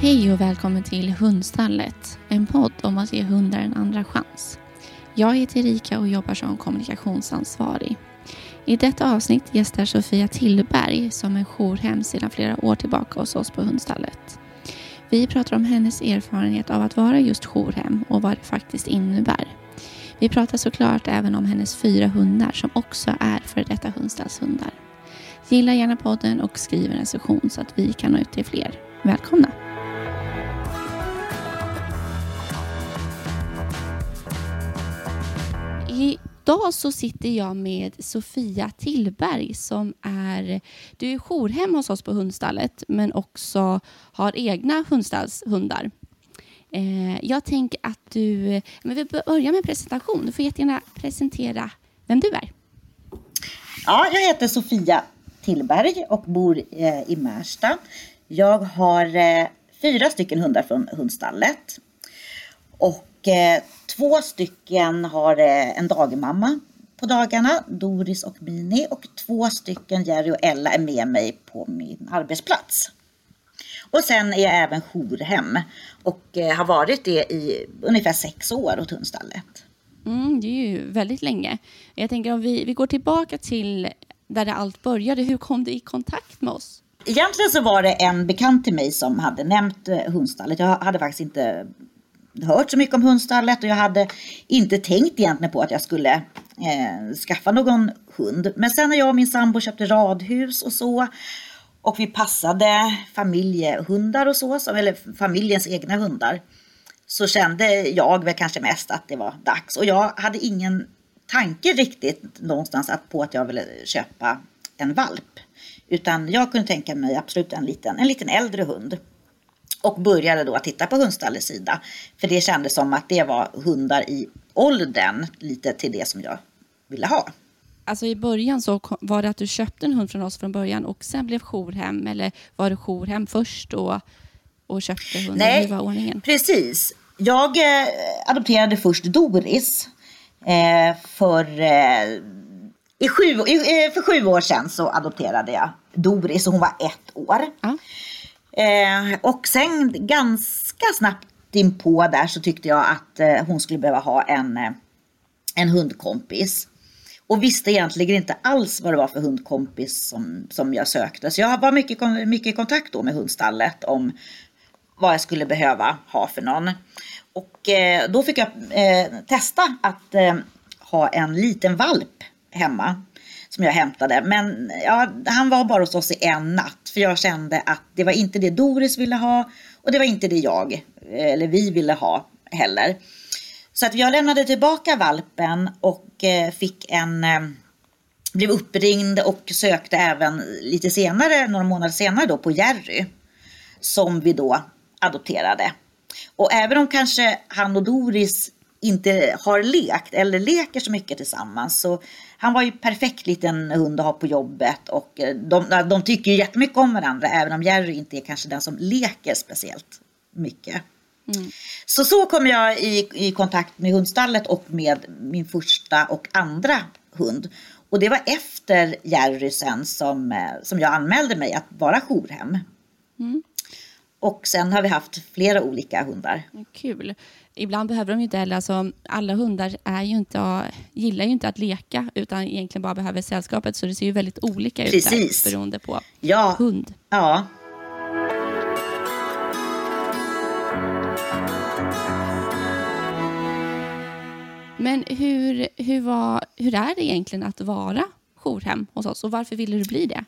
Hej och välkommen till Hundstallet, en podd om att ge hundar en andra chans. Jag heter Erika och jobbar som kommunikationsansvarig. I detta avsnitt gästar Sofia Tillberg som är jourhem sedan flera år tillbaka hos oss på Hundstallet. Vi pratar om hennes erfarenhet av att vara just jourhem och vad det faktiskt innebär. Vi pratar såklart även om hennes fyra hundar som också är för detta hundstallshundar. Gilla gärna podden och skriv en recension så att vi kan nå ut till fler. Välkomna! Idag så sitter jag med Sofia Tillberg som är, du är jourhem hos oss på hundstallet men också har egna hundstallshundar. Eh, jag tänker att du, men vi börjar med presentation. Du får jättegärna presentera vem du är. Ja, jag heter Sofia Tillberg och bor eh, i Märsta. Jag har eh, fyra stycken hundar från hundstallet. Och två stycken har eh, en dagmamma på dagarna, Doris och Mini. Och två stycken, Jerry och Ella, är med mig på min arbetsplats. Och sen är jag även jourhem och eh, har varit det i ungefär sex år åt hundstallet. Mm, det är ju väldigt länge. Jag tänker om vi, vi går tillbaka till där det allt började. Hur kom du i kontakt med oss? Egentligen så var det en bekant till mig som hade nämnt eh, hundstallet. Jag hade faktiskt inte hört så mycket om hundstallet och jag hade inte tänkt egentligen på att jag skulle eh, skaffa någon hund. Men sen när jag och min sambo köpte radhus och så och vi passade familjehundar och så, eller familjens egna hundar, så kände jag väl kanske mest att det var dags. Och jag hade ingen tanke riktigt någonstans på att jag ville köpa en valp. Utan jag kunde tänka mig absolut en liten, en liten äldre hund. Och började då att titta på hundstallets sida. För det kändes som att det var hundar i åldern lite till det som jag ville ha. Alltså i början så var det att du köpte en hund från oss från början och sen blev jourhem eller var det jourhem först och, och köpte hunden? Nej, Hur var ordningen? precis. Jag eh, adopterade först Doris eh, för eh, i sju, i, för sju år sedan så adopterade jag Doris och hon var ett år. Ja. Eh, och sen ganska snabbt inpå där så tyckte jag att eh, hon skulle behöva ha en, eh, en hundkompis. Och visste egentligen inte alls vad det var för hundkompis som, som jag sökte. Så jag var mycket, mycket i kontakt då med hundstallet om vad jag skulle behöva ha för någon. Och eh, då fick jag eh, testa att eh, ha en liten valp hemma som jag hämtade. Men ja, han var bara hos oss i en natt för jag kände att det var inte det Doris ville ha och det var inte det jag eh, eller vi ville ha heller. Så att jag lämnade tillbaka valpen och eh, fick en eh, blev uppringd och sökte även lite senare, några månader senare då på Jerry som vi då adopterade. Och även om kanske han och Doris inte har lekt eller leker så mycket tillsammans. Så han var ju perfekt liten hund att ha på jobbet och eh, de, de tycker ju jättemycket om varandra även om Jerry inte är kanske den som leker speciellt mycket. Mm. Så så kom jag i, i kontakt med hundstallet och med min första och andra hund. Och det var efter Jerry sen som, eh, som jag anmälde mig att vara jourhem. Mm. Och sen har vi haft flera olika hundar. Kul ibland behöver de ju inte heller, alltså, alla hundar är ju inte, gillar ju inte att leka utan egentligen bara behöver sällskapet så det ser ju väldigt olika ut Precis. där, beroende på ja. hund. Ja. Men hur, hur, var, hur är det egentligen att vara jourhem hos oss och varför ville du bli det?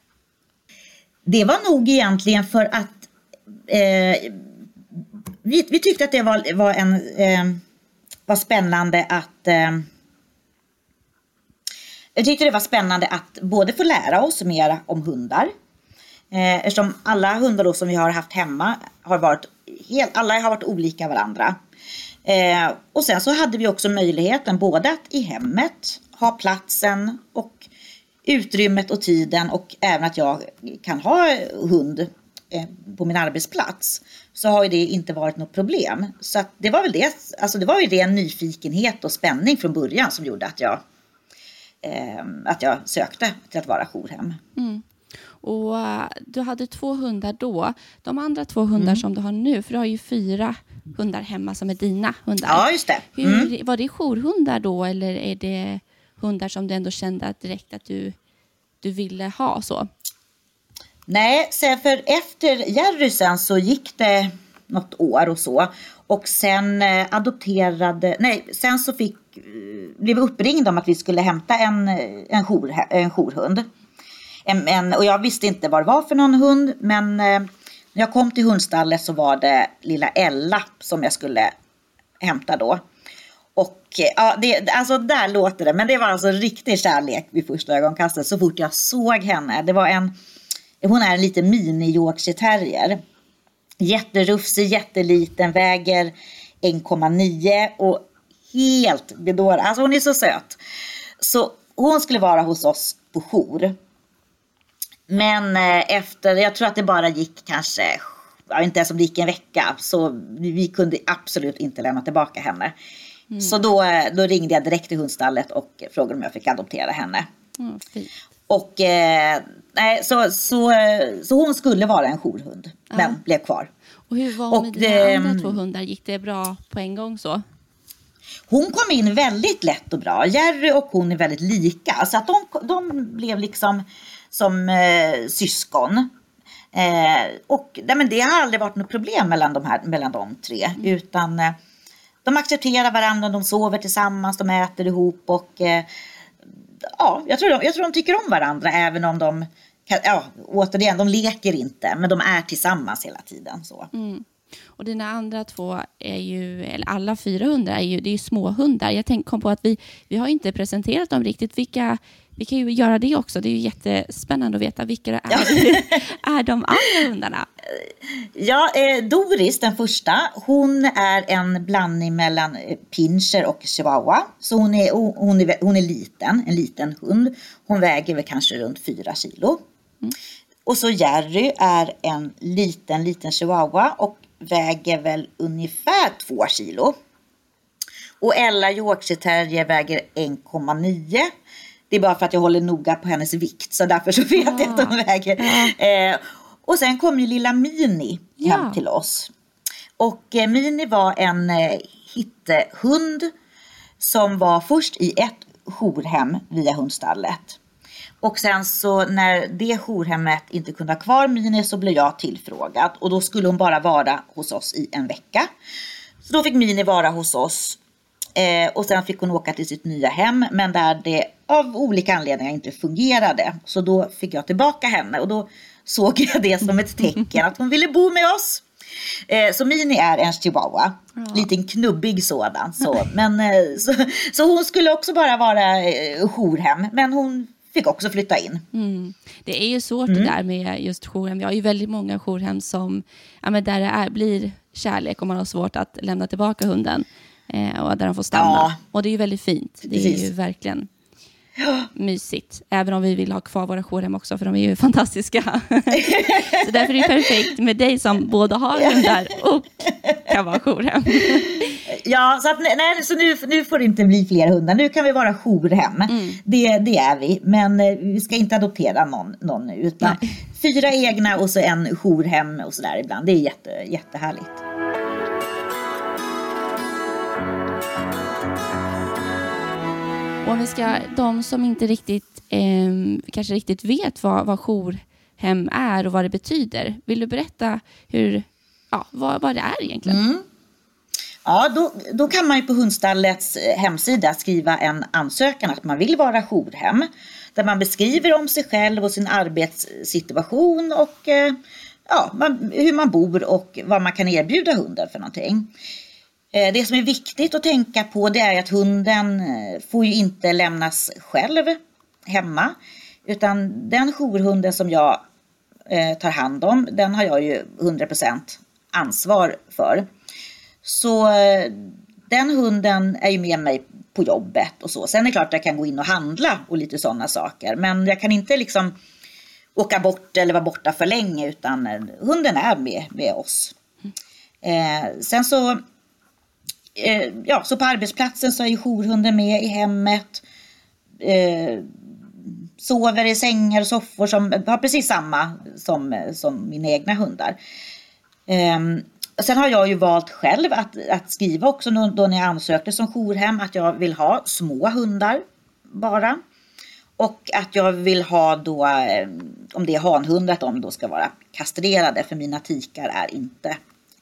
Det var nog egentligen för att eh, vi, vi tyckte att det var, var, en, eh, var spännande att eh, jag tyckte det var spännande att både få lära oss mer om hundar. Eh, eftersom alla hundar då som vi har haft hemma har varit helt, alla har varit olika varandra. Eh, och sen så hade vi också möjligheten både att i hemmet ha platsen och utrymmet och tiden och även att jag kan ha hund på min arbetsplats så har ju det inte varit något problem. Så det var väl det, alltså det var ju det en nyfikenhet och spänning från början som gjorde att jag, eh, att jag sökte till att vara jourhem. Mm. Och uh, du hade två hundar då. De andra två hundar Mm. som du har nu, för du har ju fyra hundar hemma som är dina hundar. Ja, just det. Hur, Mm. Var det jourhundar då eller är det hundar som du ändå kände att direkt att du, du ville ha så? Nej, sen för efter Jerry sen så gick det något år och så. Och sen eh, adopterade, nej, sen så fick, eh, blev vi uppringda om att vi skulle hämta en, eh, en, jour, en jourhund. En, en, och jag visste inte vad det var för någon hund, men när jag kom till hundstallet så var det lilla Ella som jag skulle hämta då. Och ja, det, alltså där låter det, men det var alltså riktig kärlek vid första ögonkastet så fort jag såg henne. Det var en, hon är en liten mini Yorkshire terrier. Jätterufsig, jätteliten, väger 1,9 och helt bedårad. Alltså hon är så söt. Så hon skulle vara hos oss på jour. Men eh, efter, jag tror att det bara gick kanske, jag inte ens om det gick en vecka, så vi kunde absolut inte lämna tillbaka henne. Så då, eh, då ringde jag direkt till hundstallet och frågade om jag fick adoptera henne. Mm. Och eh, nej, så, så, så hon skulle vara en jourhund, men blev kvar. Och hur var Och med dina det- andra två hundar? Gick det bra på en gång så? Hon kom in väldigt lätt och bra. Jerry och hon är väldigt lika. Så att de, de blev liksom som eh, syskon. Eh, och nej, men det har aldrig varit något problem mellan de, här, mellan de tre. Utan eh, de accepterar varandra, de sover tillsammans, de äter ihop och eh, ja, jag tror, de, jag tror de tycker om varandra även om de, ja, återigen, de leker inte, men de är tillsammans hela tiden. Så. Mm. Och dina andra två är ju, eller alla fyra hundar är ju, det är ju småhundar. Jag tänk, kom på att vi, vi har inte presenterat dem riktigt. Vilka, vi kan ju göra det också. Det är ju jättespännande att veta vilka det är, är de andra hundarna. Ja, eh, Doris, den första, hon är en blandning mellan eh, pinscher och chihuahua. Så hon är, hon, är, hon är liten, en liten hund. Hon väger väl kanske runt fyra kilo. Och så Jerry är en liten, liten chihuahua och väger väl ungefär två kilo. Och Ella Yorkshire terrier väger 1,9. Det är bara för att jag håller noga på hennes vikt så därför så vet jag att hon väger. Eh, och sen kom ju lilla Mini hem till oss. Och eh, Mini var en eh, hittehund som var först i ett jourhem via hundstallet. Och sen så när det jourhemmet inte kunde ha kvar Mini så blev jag tillfrågad och då skulle hon bara vara hos oss i en vecka. Så då fick Mini vara hos oss eh, och sen fick hon åka till sitt nya hem men där det av olika anledningar inte fungerade. Så då fick jag tillbaka henne och då såg jag det som ett tecken att hon ville bo med oss. Eh, så Mini är en chihuahua, liten knubbig sådan. Så, men, eh, så, så hon skulle också bara vara eh, jourhem men hon fick också flytta in. Mm. Det är ju svårt Mm. det där med just jourhem. Vi har ju väldigt många jourhem som, ja, men där det är, blir kärlek och man har svårt att lämna tillbaka hunden. Eh, och där de får stanna. Ja. Och det är ju väldigt fint. Det är Precis. ju verkligen mysigt. Även om vi vill ha kvar våra jourhem också, för de är ju fantastiska. så därför är det perfekt med dig som både har hundar och kan vara jourhem. Ja, så, att, nej, så nu, nu får det inte bli fler hundar. Nu kan vi vara jourhem. Det, det är vi. Men eh, vi ska inte adoptera någon, någon nu. Utan fyra egna och så en jourhem och sådär ibland. Det är jätte, jättehärligt. Och om vi ska, de som inte riktigt, eh, kanske riktigt vet vad, vad jourhem är och vad det betyder. Vill du berätta hur, ja, vad, vad det är egentligen? Mm. Ja, då, då kan man ju på hundstallets eh, hemsida skriva en ansökan att man vill vara jourhem. Där man beskriver om sig själv och sin arbetssituation och eh, ja, man, hur man bor och vad man kan erbjuda hunden för någonting. Eh, det som är viktigt att tänka på det är att hunden eh, får ju inte lämnas själv hemma. Utan den jourhunden som jag eh, tar hand om, den har jag ju 100% ansvar för. Så den hunden är ju med mig på jobbet och så. Sen är det klart att jag kan gå in och handla och lite sådana saker. Men jag kan inte liksom åka bort eller vara borta för länge utan hunden är med, med oss. Eh, sen så, eh, ja, så på arbetsplatsen så är ju jourhunden med i hemmet. Eh, sover i sängar och soffor som har precis samma som, som mina egna hundar. Um, sen har jag ju valt själv att, att skriva också då när jag ansökte som jourhem att jag vill ha små hundar bara. Och att jag vill ha då, eh, om det är hanhundar, att de då ska vara kastrerade för mina tikar är inte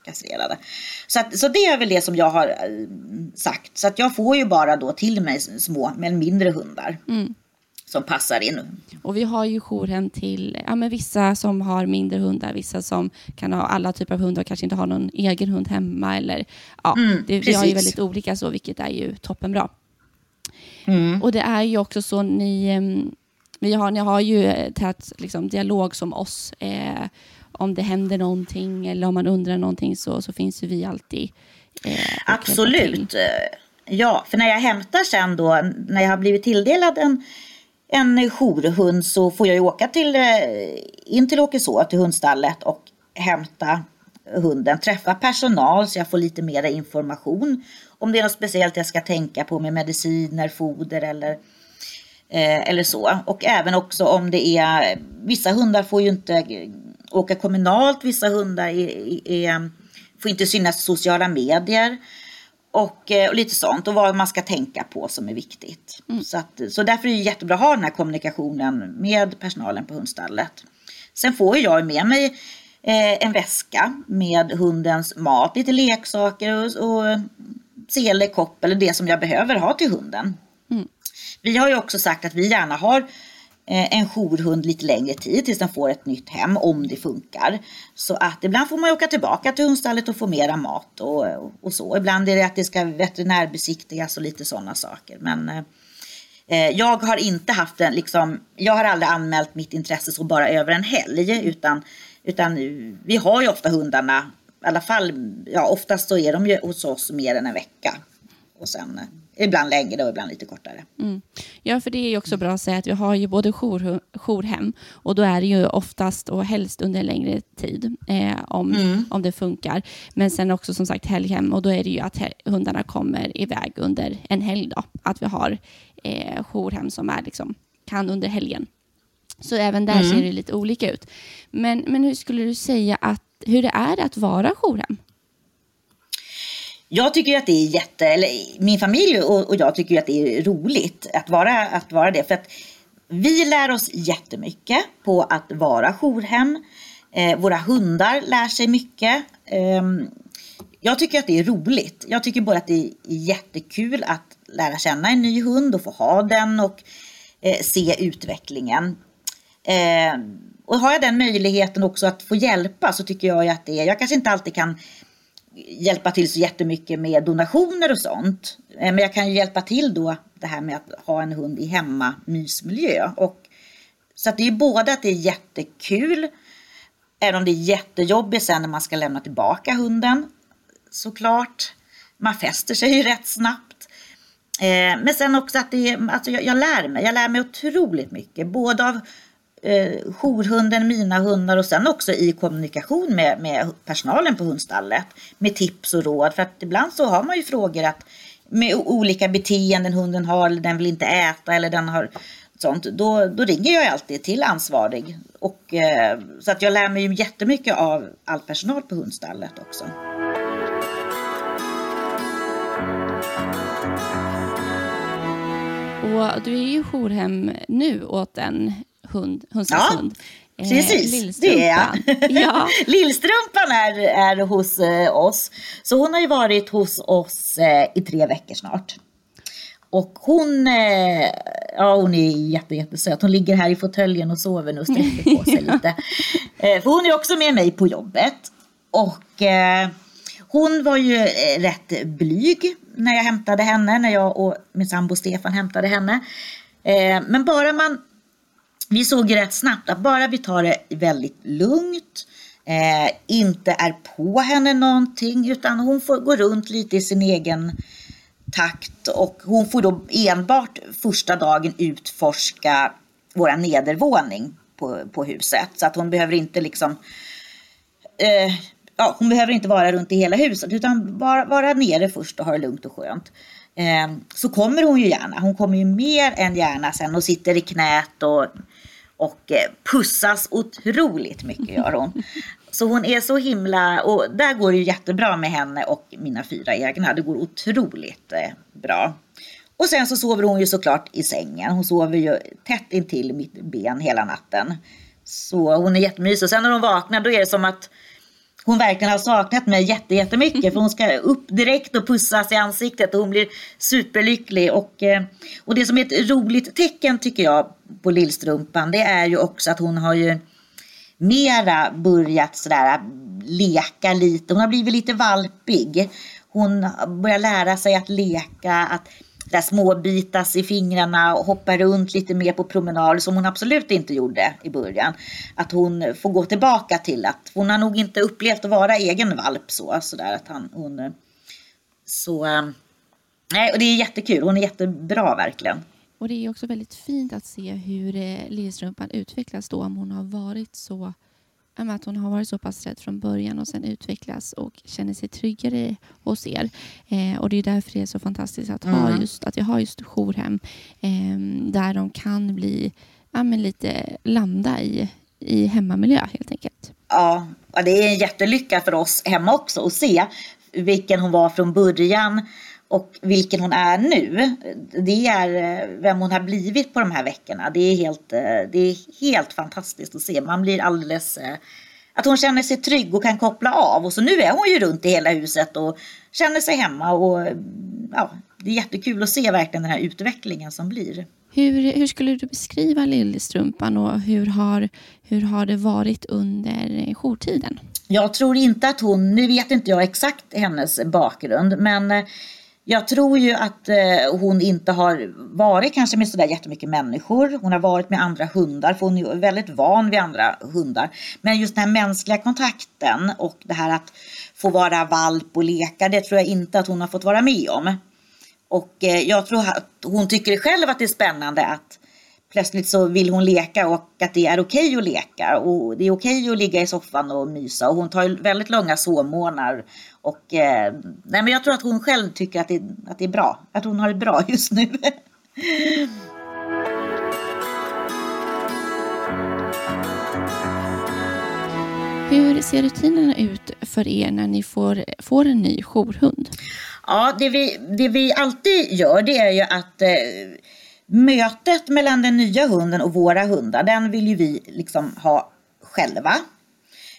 kastrerade. Så, att, så det är väl det som jag har eh, sagt. Så att jag får ju bara då till mig små men mindre hundar. Mm. Som passar in. Och vi har ju jourhem till ja, men vissa som har mindre hundar, vissa som kan ha alla typer av hundar och kanske inte har någon egen hund hemma. Eller, ja, mm, det, vi har ju väldigt olika så, vilket är ju toppenbra. Mm. Och det är ju också så, ni, vi har, ni har ju eh, tät liksom, dialog som oss. Eh, om det händer någonting eller om man undrar någonting så, så finns ju vi alltid. Eh, Absolut. Ja, för när jag hämtar sen då, när jag har blivit tilldelad en, en jourhund så får jag ju åka till, eh, in till Åkeså, till hundstallet och hämta hunden, träffa personal så jag får lite mer information om det är något speciellt jag ska tänka på med mediciner, foder eller, eh, eller så. Och även också om det är, vissa hundar får ju inte åka kommunalt, vissa hundar är, är, får inte synas i sociala medier. Och, eh, och, lite sånt och vad man ska tänka på som är viktigt. Mm. Så, att, så därför är det jättebra att ha den här kommunikationen med personalen på hundstallet. Sen får jag med mig eh, en väska med hundens mat, lite leksaker och, och sele, kopp eller det som jag behöver ha till hunden. Mm. Vi har ju också sagt att vi gärna har eh, Eh, en jourhund lite längre tid tills den får ett nytt hem om det funkar. Så att ibland får man åka tillbaka till hundstallet och få mera mat och, och så. Ibland är det att det ska veterinärbesiktigas och lite sådana saker. Men eh, eh jag har inte haft en, liksom, jag har aldrig anmält mitt intresse så bara över en helg utan, utan vi har ju ofta hundarna i alla fall, ja oftast så är de ju hos oss mer än en vecka. Och sen eh, ibland längre och ibland lite kortare. Mm. Ja, för det är ju också bra att säga att vi har ju både jour, jourhem och då är det ju oftast och helst under en längre tid eh, om, mm. om det funkar. Men sen också som sagt helghem och då är det ju att hundarna kommer iväg under en helg då. Att vi har eh, jourhem som är liksom, kan under helgen. Så även där mm. ser det lite olika ut. Men, men hur skulle du säga att hur det är att vara jourhem? Jag tycker att det är jätte, eller min familj och, och jag tycker att det är roligt att vara, att vara det. För att vi lär oss jättemycket på att vara jourhem. Eh, våra hundar lär sig mycket. Eh, jag tycker att det är roligt. Jag tycker både att det är jättekul att lära känna en ny hund och få ha den och eh, se utvecklingen. Eh, och har jag den möjligheten också att få hjälpa så tycker jag att det är, jag kanske inte alltid kan hjälpa till så jättemycket med donationer och sånt. Eh, men jag kan ju hjälpa till då det här med att ha en hund i hemmamysmiljö. Och, så att det är både att det är jättekul, även om det är jättejobbigt sen när man ska lämna tillbaka hunden. Såklart. Man fäster sig ju rätt snabbt. Eh, men sen också att det är, alltså jag, jag lär mig, jag lär mig otroligt mycket. Både av eh, jourhunden, mina hundar och sen också i kommunikation med, med personalen på hundstallet med tips och råd. För att ibland så har man ju frågor att med olika beteenden hunden har, eller den vill inte äta eller den har sånt. Då, då ringer jag alltid till ansvarig. Och, eh, så att jag lär mig ju jättemycket av all personal på hundstallet också. Och du är ju jourhem nu åt en hund, Hunsans ja. hund. Eh, precis, det är jag. Ja. Lillstrumpan är, är hos eh, oss. Så hon har ju varit hos oss eh, i tre veckor snart. Och hon, ja, hon är jätte, jättesöt. Hon ligger här i fåtöljen och sover nu och sträcker på sig lite. För hon är också med mig på jobbet. Och hon var ju rätt blyg när jag hämtade henne, när jag och min sambo Stefan hämtade henne. men bara man vi såg rätt snabbt att bara vi tar det väldigt lugnt, eh, inte är på henne någonting utan hon får gå runt lite i sin egen takt och hon får då enbart första dagen utforska våra nedervåning på, på huset. Så att hon behöver inte liksom eh, ja, hon behöver inte vara runt i hela huset utan bara vara nere först och ha det lugnt och skönt. eh, så kommer hon ju gärna. Hon kommer ju mer än gärna sen och sitter i knät och, och eh, pussas otroligt mycket gör hon. Så hon är så himla, och där går det ju jättebra med henne och mina fyra egna. Det går otroligt eh, bra. Och sen så sover hon ju såklart i sängen. Hon sover ju tätt intill mitt ben hela natten. Så hon är jättemysig. Och sen när hon vaknar då är det som att hon verkligen har saknat mig jättemycket för hon ska upp direkt och pussas i ansiktet och hon blir superlycklig. Och, eh, och det som är ett roligt tecken tycker jag på lillstrumpan det är ju också att hon har ju mera börjat sådär leka lite. Hon har blivit lite valpig. Hon börjar lära sig att leka, att där småbitas i fingrarna och hoppa runt lite mer på promenad som hon absolut inte gjorde i början. Att hon får gå tillbaka till att hon har nog inte upplevt att vara egen valp så. Sådär, att han, hon, så eh, nej, och det är jättekul. Hon är jättebra verkligen. Och det är också väldigt fint att se hur eh, lillstrumpan utvecklas då om hon har varit så att hon har varit så pass rädd från början och sen utvecklas och känner sig tryggare hos er. Eh, och det är därför det är så fantastiskt att, mm. ha just, att jag har just jourhem eh, där de kan bli ja, men lite landa i, i hemmamiljö helt enkelt. Ja, det är en jättelycka för oss hemma också att se vilken hon var från början och vilken hon är nu. Det är eh, vem hon har blivit på de här veckorna. Det är helt, eh, det är helt fantastiskt att se. Man blir alldeles... Eh, att hon känner sig trygg och kan koppla av. Och så nu är hon ju runt i hela huset och känner sig hemma. Och ja, Det är jättekul att se verkligen den här utvecklingen som blir. Hur, hur skulle du beskriva Lillstrumpan och hur har, hur har det varit under jourtiden? Jag tror inte att hon, nu vet inte jag exakt hennes bakgrund, men jag tror ju att eh, hon inte har varit kanske med sådär jättemycket människor. Hon har varit med andra hundar för hon är väldigt van vid andra hundar. Men just den här mänskliga kontakten och det här att få vara valp och leka, det tror jag inte att hon har fått vara med om. Och eh, jag tror att hon tycker själv att det är spännande att plötsligt så vill hon leka och att det är okej att leka och det är okej att ligga i soffan och mysa och hon tar väldigt långa sovmorgnar och eh, nej men jag tror att hon själv tycker att det, att det är bra, att hon har det bra just nu. Hur ser rutinerna ut för er när ni får, får en ny jourhund? Ja, det vi, det vi alltid gör det är ju att eh, mötet mellan den nya hunden och våra hundar, den vill ju vi liksom ha själva.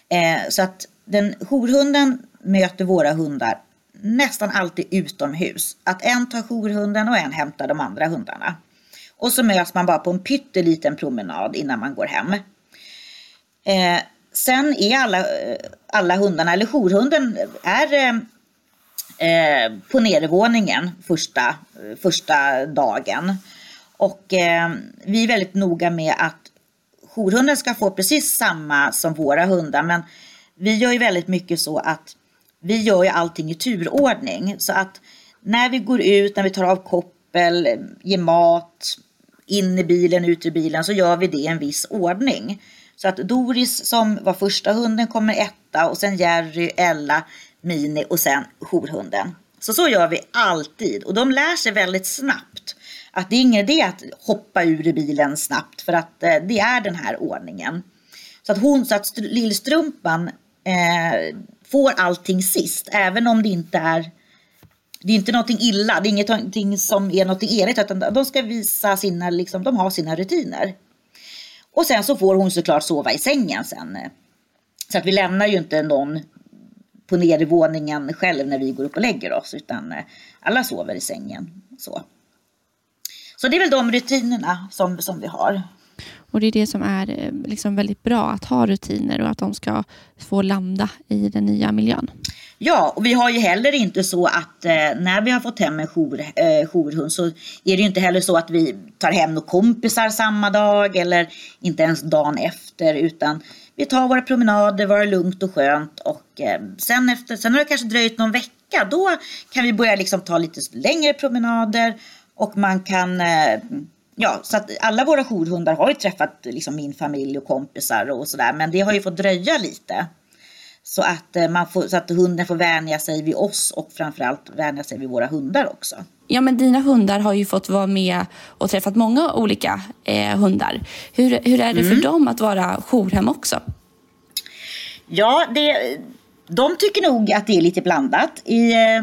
Eh, så att den jourhunden möter våra hundar nästan alltid utomhus. Att en tar jourhunden och en hämtar de andra hundarna. Och så möts man bara på en pytteliten promenad innan man går hem. Eh, sen är alla, alla hundarna, eller jourhunden är eh, eh, på nedervåningen första, första dagen. Och eh, vi är väldigt noga med att jourhunden ska få precis samma som våra hundar. Men vi gör ju väldigt mycket så att vi gör ju allting i turordning. Så att när vi går ut, när vi tar av koppel, ger mat, in i bilen, ut ur bilen, så gör vi det i en viss ordning. Så att Doris som var första hunden kommer etta och sen Jerry, Ella, Mini och sen jourhunden. Så så gör vi alltid och de lär sig väldigt snabbt att det är ingen idé att hoppa ur bilen snabbt för att eh, det är den här ordningen. Så att hon, så att lillstrumpan eh, får allting sist, även om det inte är det är inte någonting illa, det är ingenting som är något elakt, utan de ska visa sina, liksom, de har sina rutiner. Och sen så får hon såklart sova i sängen sen. Så att vi lämnar ju inte någon på nedervåningen själv när vi går upp och lägger oss, utan eh, alla sover i sängen. Så. Så det är väl de rutinerna som, som vi har. Och det är det som är eh, liksom väldigt bra, att ha rutiner och att de ska få landa i den nya miljön. Ja, och vi har ju heller inte så att eh, när vi har fått hem en jour, eh, jourhund så är det ju inte heller så att vi tar hem några kompisar samma dag eller inte ens dagen efter utan vi tar våra promenader, vara lugnt och skönt och eh, sen, efter, sen har det kanske dröjt någon vecka då kan vi börja liksom ta lite längre promenader och man kan eh, Ja, så att alla våra jourhundar har ju träffat liksom min familj och kompisar och sådär. Men det har ju fått dröja lite. Så att, eh, man får, så att hunden får vänja sig vid oss och framförallt vänja sig vid våra hundar också. Ja, men dina hundar har ju fått vara med och träffat många olika eh, hundar. Hur, hur är det mm. för dem att vara jourhem också? Ja, det, de tycker nog att det är lite blandat. I, eh,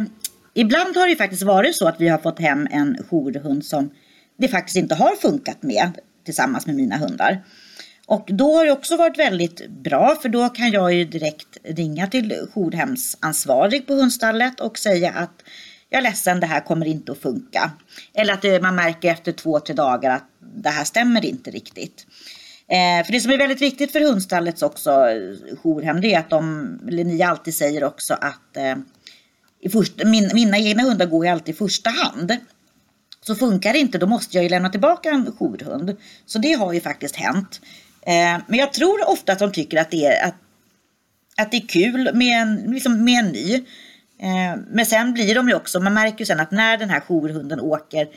ibland har det faktiskt varit så att vi har fått hem en jourhund som det faktiskt inte har funkat med tillsammans med mina hundar. Och då har det också varit väldigt bra för då kan jag ju direkt ringa till jourhemsansvarig på hundstallet och säga att jag är ledsen, det här kommer inte att funka. Eller att man märker efter två, tre dagar att det här stämmer inte riktigt. Eh, för det som är väldigt viktigt för hundstallets också eh, jourhem det är att de, eller ni alltid säger också att eh, i första, min, mina egna hundar går ju alltid i första hand. Så funkar det inte då måste jag ju lämna tillbaka en jourhund. Så det har ju faktiskt hänt. Eh, men jag tror ofta att de tycker att det är, att, att det är kul med en, liksom med en ny. Eh, men sen blir de ju också, man märker ju sen att när den här jourhunden åker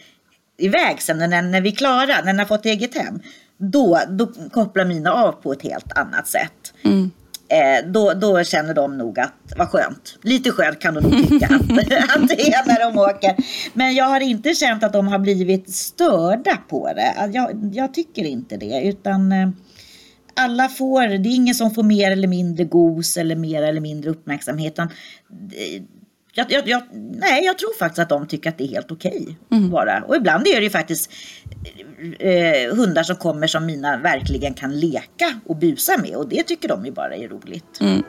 iväg sen, när, när vi är klara, när den har fått eget hem, då, då kopplar mina av på ett helt annat sätt. Mm. Eh, då, då känner de nog att, vad skönt, lite skönt kan de nog tycka att, att det är när de åker. Men jag har inte känt att de har blivit störda på det. Jag, jag tycker inte det, utan eh, alla får, det är ingen som får mer eller mindre gos eller mer eller mindre uppmärksamhet. Jag, jag, jag, nej, jag tror faktiskt att de tycker att det är helt okej. Okay mm. Och ibland är det ju faktiskt eh, hundar som kommer som mina verkligen kan leka och busa med. Och det tycker de ju bara är roligt. Mm.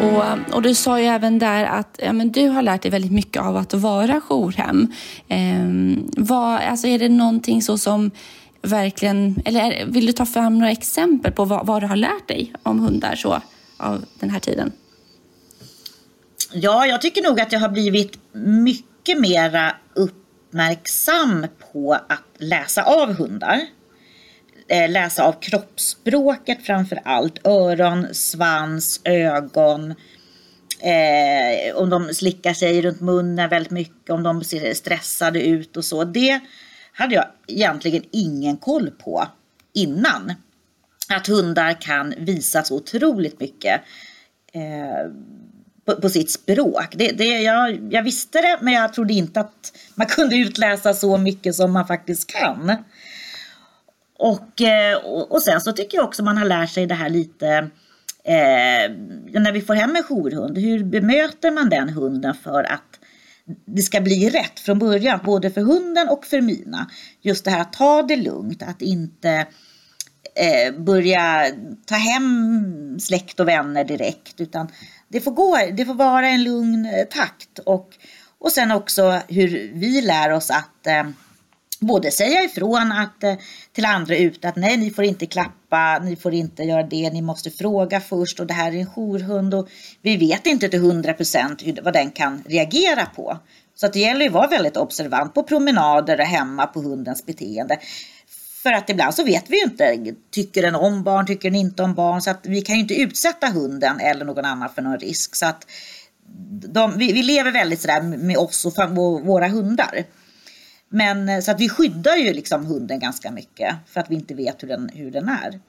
Och, eh, och, du sa ju även där att ja, men du har lärt dig väldigt mycket av att vara jourhem. Ehm, vad, alltså är det någonting så som verkligen, eller vill du ta fram några exempel på vad, vad du har lärt dig om hundar så av den här tiden? Ja, jag tycker nog att jag har blivit mycket mera uppmärksam på att läsa av hundar. Eh, läsa av kroppsspråket framför allt. Öron, svans, ögon. Eh, om de slickar sig runt munnen väldigt mycket, om de ser stressade ut och så. Det hade jag egentligen ingen koll på innan. Att hundar kan visa så otroligt mycket eh, på, på, sitt språk. Det, det, jag, jag visste det, men jag trodde inte att man kunde utläsa så mycket som man faktiskt kan. Och, eh, och, och sen så tycker jag också man har lärt sig det här lite eh, när vi får hem en jourhund. Hur bemöter man den hunden för att det ska bli rätt från början, både för hunden och för mina. Just det här att ta det lugnt, att inte eh, börja ta hem släkt och vänner direkt, utan det får, gå, det får vara en lugn eh, takt. Och, och sen också hur vi lär oss att eh, både säga ifrån att, eh, till andra ut att nej, ni får inte klappa, ni får inte göra det, ni måste fråga först och det här är en jourhund och vi vet inte till hundra procent vad den kan reagera på. Så att det gäller att vara väldigt observant på promenader och hemma på hundens beteende. För att ibland så vet vi ju inte, tycker den om barn, tycker den inte om barn, så att vi kan ju inte utsätta hunden eller någon annan för någon risk. Så att de, vi, vi lever väldigt sådär med oss och våra hundar. Men eh, så att vi skyddar ju liksom hunden ganska mycket för att vi inte vet hur den, hur den är.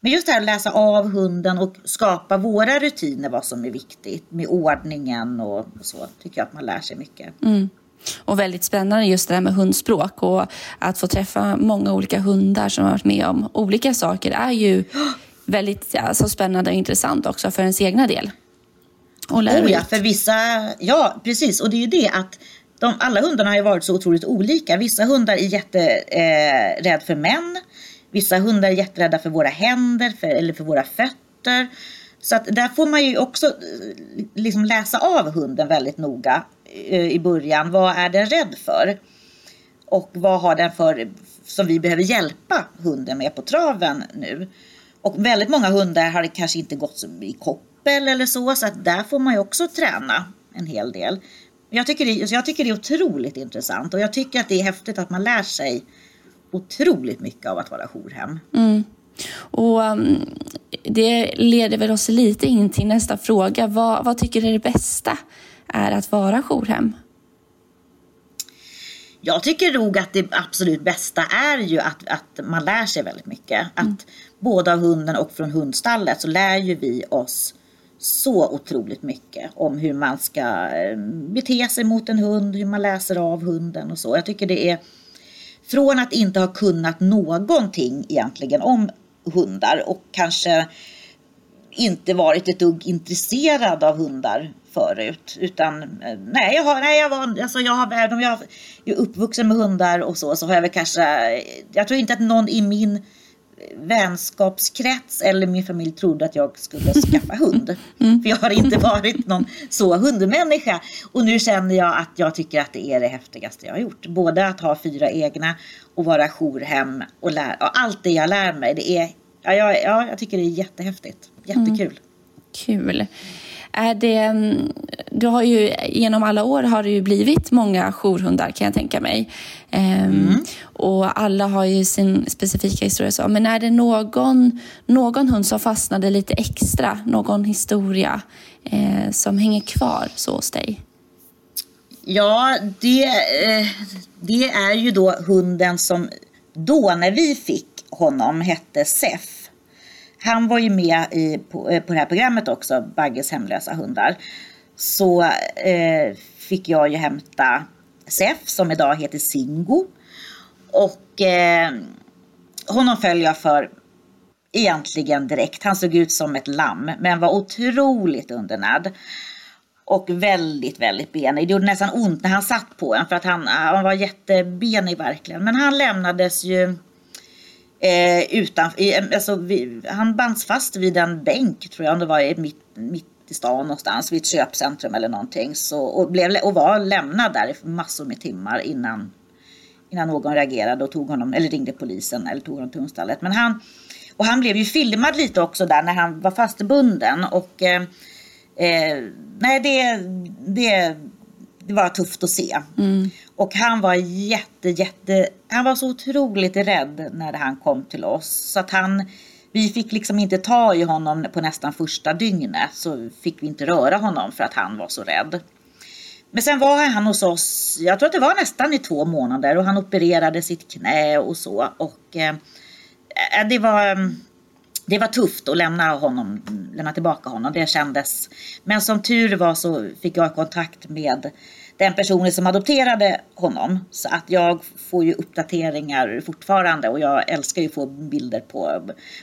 Men just det här att läsa av hunden och skapa våra rutiner, vad som är viktigt med ordningen och, så, tycker jag att man lär sig mycket. Mm. Och väldigt spännande just det här med hundspråk och att få träffa många olika hundar som har varit med om olika saker är ju väldigt alltså, spännande och intressant också för ens egna del. Och oh ja, för vissa, ja precis och det är ju det att de, alla hundarna har ju varit så otroligt olika. Vissa hundar är jätterädda eh, för män. Vissa hundar är jätterädda för våra händer för, eller för våra fötter. Så att där får man ju också eh, liksom läsa av hunden väldigt noga Eh, i början. Vad är den rädd för? Och vad har den för som vi behöver hjälpa hunden med på traven nu? Och väldigt många hundar har kanske inte gått i koppel eller så, så att där får man ju också träna en hel del. Jag tycker, det, jag tycker det är otroligt intressant och jag tycker att det är häftigt att man lär sig otroligt mycket av att vara jourhem. Mm. Och um, Det leder väl oss lite in till nästa fråga. Vad, vad tycker du är det bästa är att vara jourhem? Jag tycker nog att det absolut bästa är ju att, att man lär sig väldigt mycket. Att mm. både av hunden och från hundstallet så lär ju vi oss så otroligt mycket om hur man ska eh, bete sig mot en hund, hur man läser av hunden och så. Jag tycker det är från att inte ha kunnat någonting egentligen om hundar och kanske inte varit ett dugg intresserad av hundar förut. Utan eh, nej, jag har, nej, jag var, alltså jag har, om jag är uppvuxen med hundar och så, så har jag väl kanske, jag tror inte att någon i min vänskapskrets eller min familj trodde att jag skulle skaffa hund. Mm. För jag har inte varit någon så hundmänniska. Och nu känner jag att jag tycker att det är det häftigaste jag har gjort. Både att ha fyra egna och vara jourhem och, lära, och allt det jag lär mig. Det är, ja, jag, ja, jag tycker det är jättehäftigt. Jättekul. Mm. Kul. Är det, mm, du har ju, genom alla år har det ju blivit många jourhundar kan jag tänka mig. Ehm, mm. och alla har ju sin specifika historia. Så. Men är det någon, någon hund som fastnade lite extra? Någon historia eh, som hänger kvar så hos dig? Ja, det, eh, det är ju då hunden som då när vi fick honom hette Sef han var ju med i, på, eh, på det här programmet också, Bagges hemlösa hundar. Så eh, fick jag ju hämta Sef som idag heter Singo. Och eh, honom föll jag för egentligen direkt. Han såg ut som ett lamm men var otroligt undernärd. Och väldigt, väldigt benig. Det gjorde nästan ont när han satt på en för att han, han var jättebenig verkligen. Men han lämnades ju Eh, utan, alltså, vi, han bands fast vid en bänk tror jag, om det var mitt, mitt i stan någonstans, vid ett köpcentrum eller någonting. Så, och, blev, och var lämnad där i massor med timmar innan, innan någon reagerade och tog honom, eller ringde polisen eller tog honom till hundstallet. Men han, och han blev ju filmad lite också där när han var fastbunden. Och eh, eh, nej, det, det, det var tufft att se. Mm. Och han var jätte, jätte, han var så otroligt rädd när han kom till oss. Så att han, vi fick liksom inte ta i honom på nästan första dygnet. Så fick vi inte röra honom för att han var så rädd. Men sen var han hos oss, jag tror att det var nästan i två månader och han opererade sitt knä och så. Och eh, det var det var tufft att lämna, honom, lämna tillbaka honom. Det kändes. Men som tur var så fick jag kontakt med den personen som adopterade honom. Så att jag får ju uppdateringar fortfarande och jag älskar ju att få bilder på,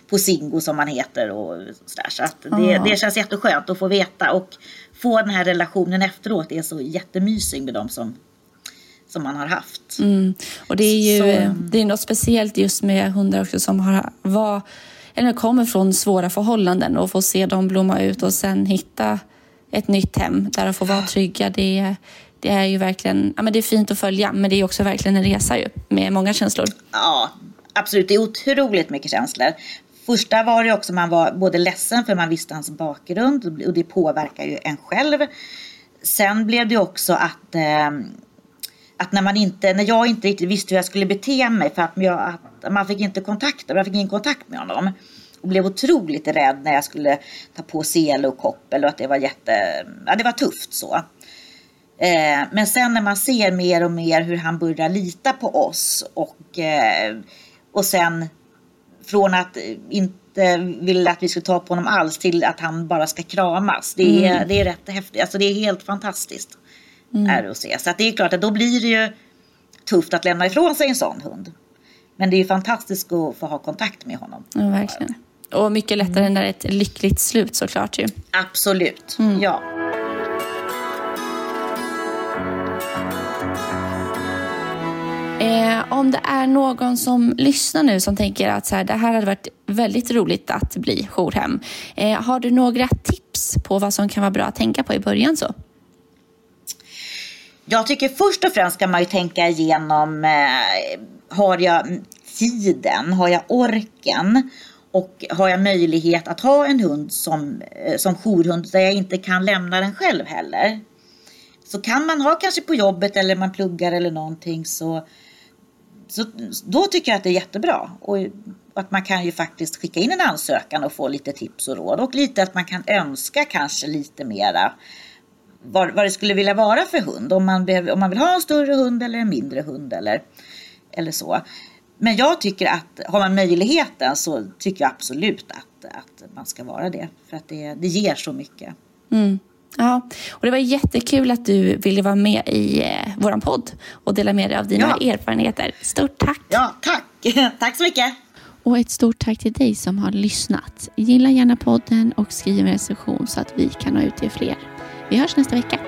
på Singo som han heter och sådär. Så att det, mm. det känns jätteskönt att få veta och få den här relationen efteråt Det är så jättemysig med dem som som man har haft. Mm. Och det är ju så... det är något speciellt just med hundar också som har, var, eller kommer från svåra förhållanden och få se dem blomma ut och sen hitta ett nytt hem där de får vara trygga. Det är, det är ju verkligen ja, men det är fint att följa, men det är också verkligen en resa ju, med många känslor. Ja, absolut. Det är otroligt mycket känslor. Första var det också man var både ledsen för man visste hans bakgrund och det påverkar ju en själv. Sen blev det också att, eh, att när, man inte, när jag inte riktigt visste hur jag skulle bete mig för att, jag, att man fick inte kontakt, man fick ingen kontakt med honom och blev otroligt rädd när jag skulle ta på sele och koppel och att det var jätte, ja det var tufft så. Eh, men sen när man ser mer och mer hur han börjar lita på oss och, eh, och sen från att inte vilja att vi ska ta på honom alls till att han bara ska kramas. Det är, mm. det är rätt häftigt. Alltså det är helt fantastiskt. Mm. Se. Så att det är klart att då blir det ju tufft att lämna ifrån sig en sån hund. Men det är ju fantastiskt att få ha kontakt med honom. Ja, verkligen. Och mycket lättare mm. när det är ett lyckligt slut såklart ju. Absolut, mm. ja. Eh, om det är någon som lyssnar nu som tänker att så här, det här hade varit väldigt roligt att bli jourhem. Eh, har du några tips på vad som kan vara bra att tänka på i början? så? Jag tycker först och främst ska man ju tänka igenom, eh, har jag tiden, har jag orken och har jag möjlighet att ha en hund som, eh, som jourhund där jag inte kan lämna den själv heller. Så kan man ha kanske på jobbet eller man pluggar eller någonting så så då tycker jag att det är jättebra. Och att man kan ju faktiskt skicka in en ansökan och få lite tips och råd. Och lite att man kan önska kanske lite mera vad, vad det skulle vilja vara för hund. Om man, behöver, om man vill ha en större hund eller en mindre hund eller, eller så. Men jag tycker att har man möjligheten så tycker jag absolut att, att man ska vara det. För att det, det ger så mycket. Mm. Ja, och det var jättekul att du ville vara med i eh, vår podd och dela med dig av dina ja. erfarenheter. Stort tack! Ja, tack! tack så mycket! Och ett stort tack till dig som har lyssnat. Gilla gärna podden och skriv en recension så att vi kan nå ut till fler. Vi hörs nästa vecka.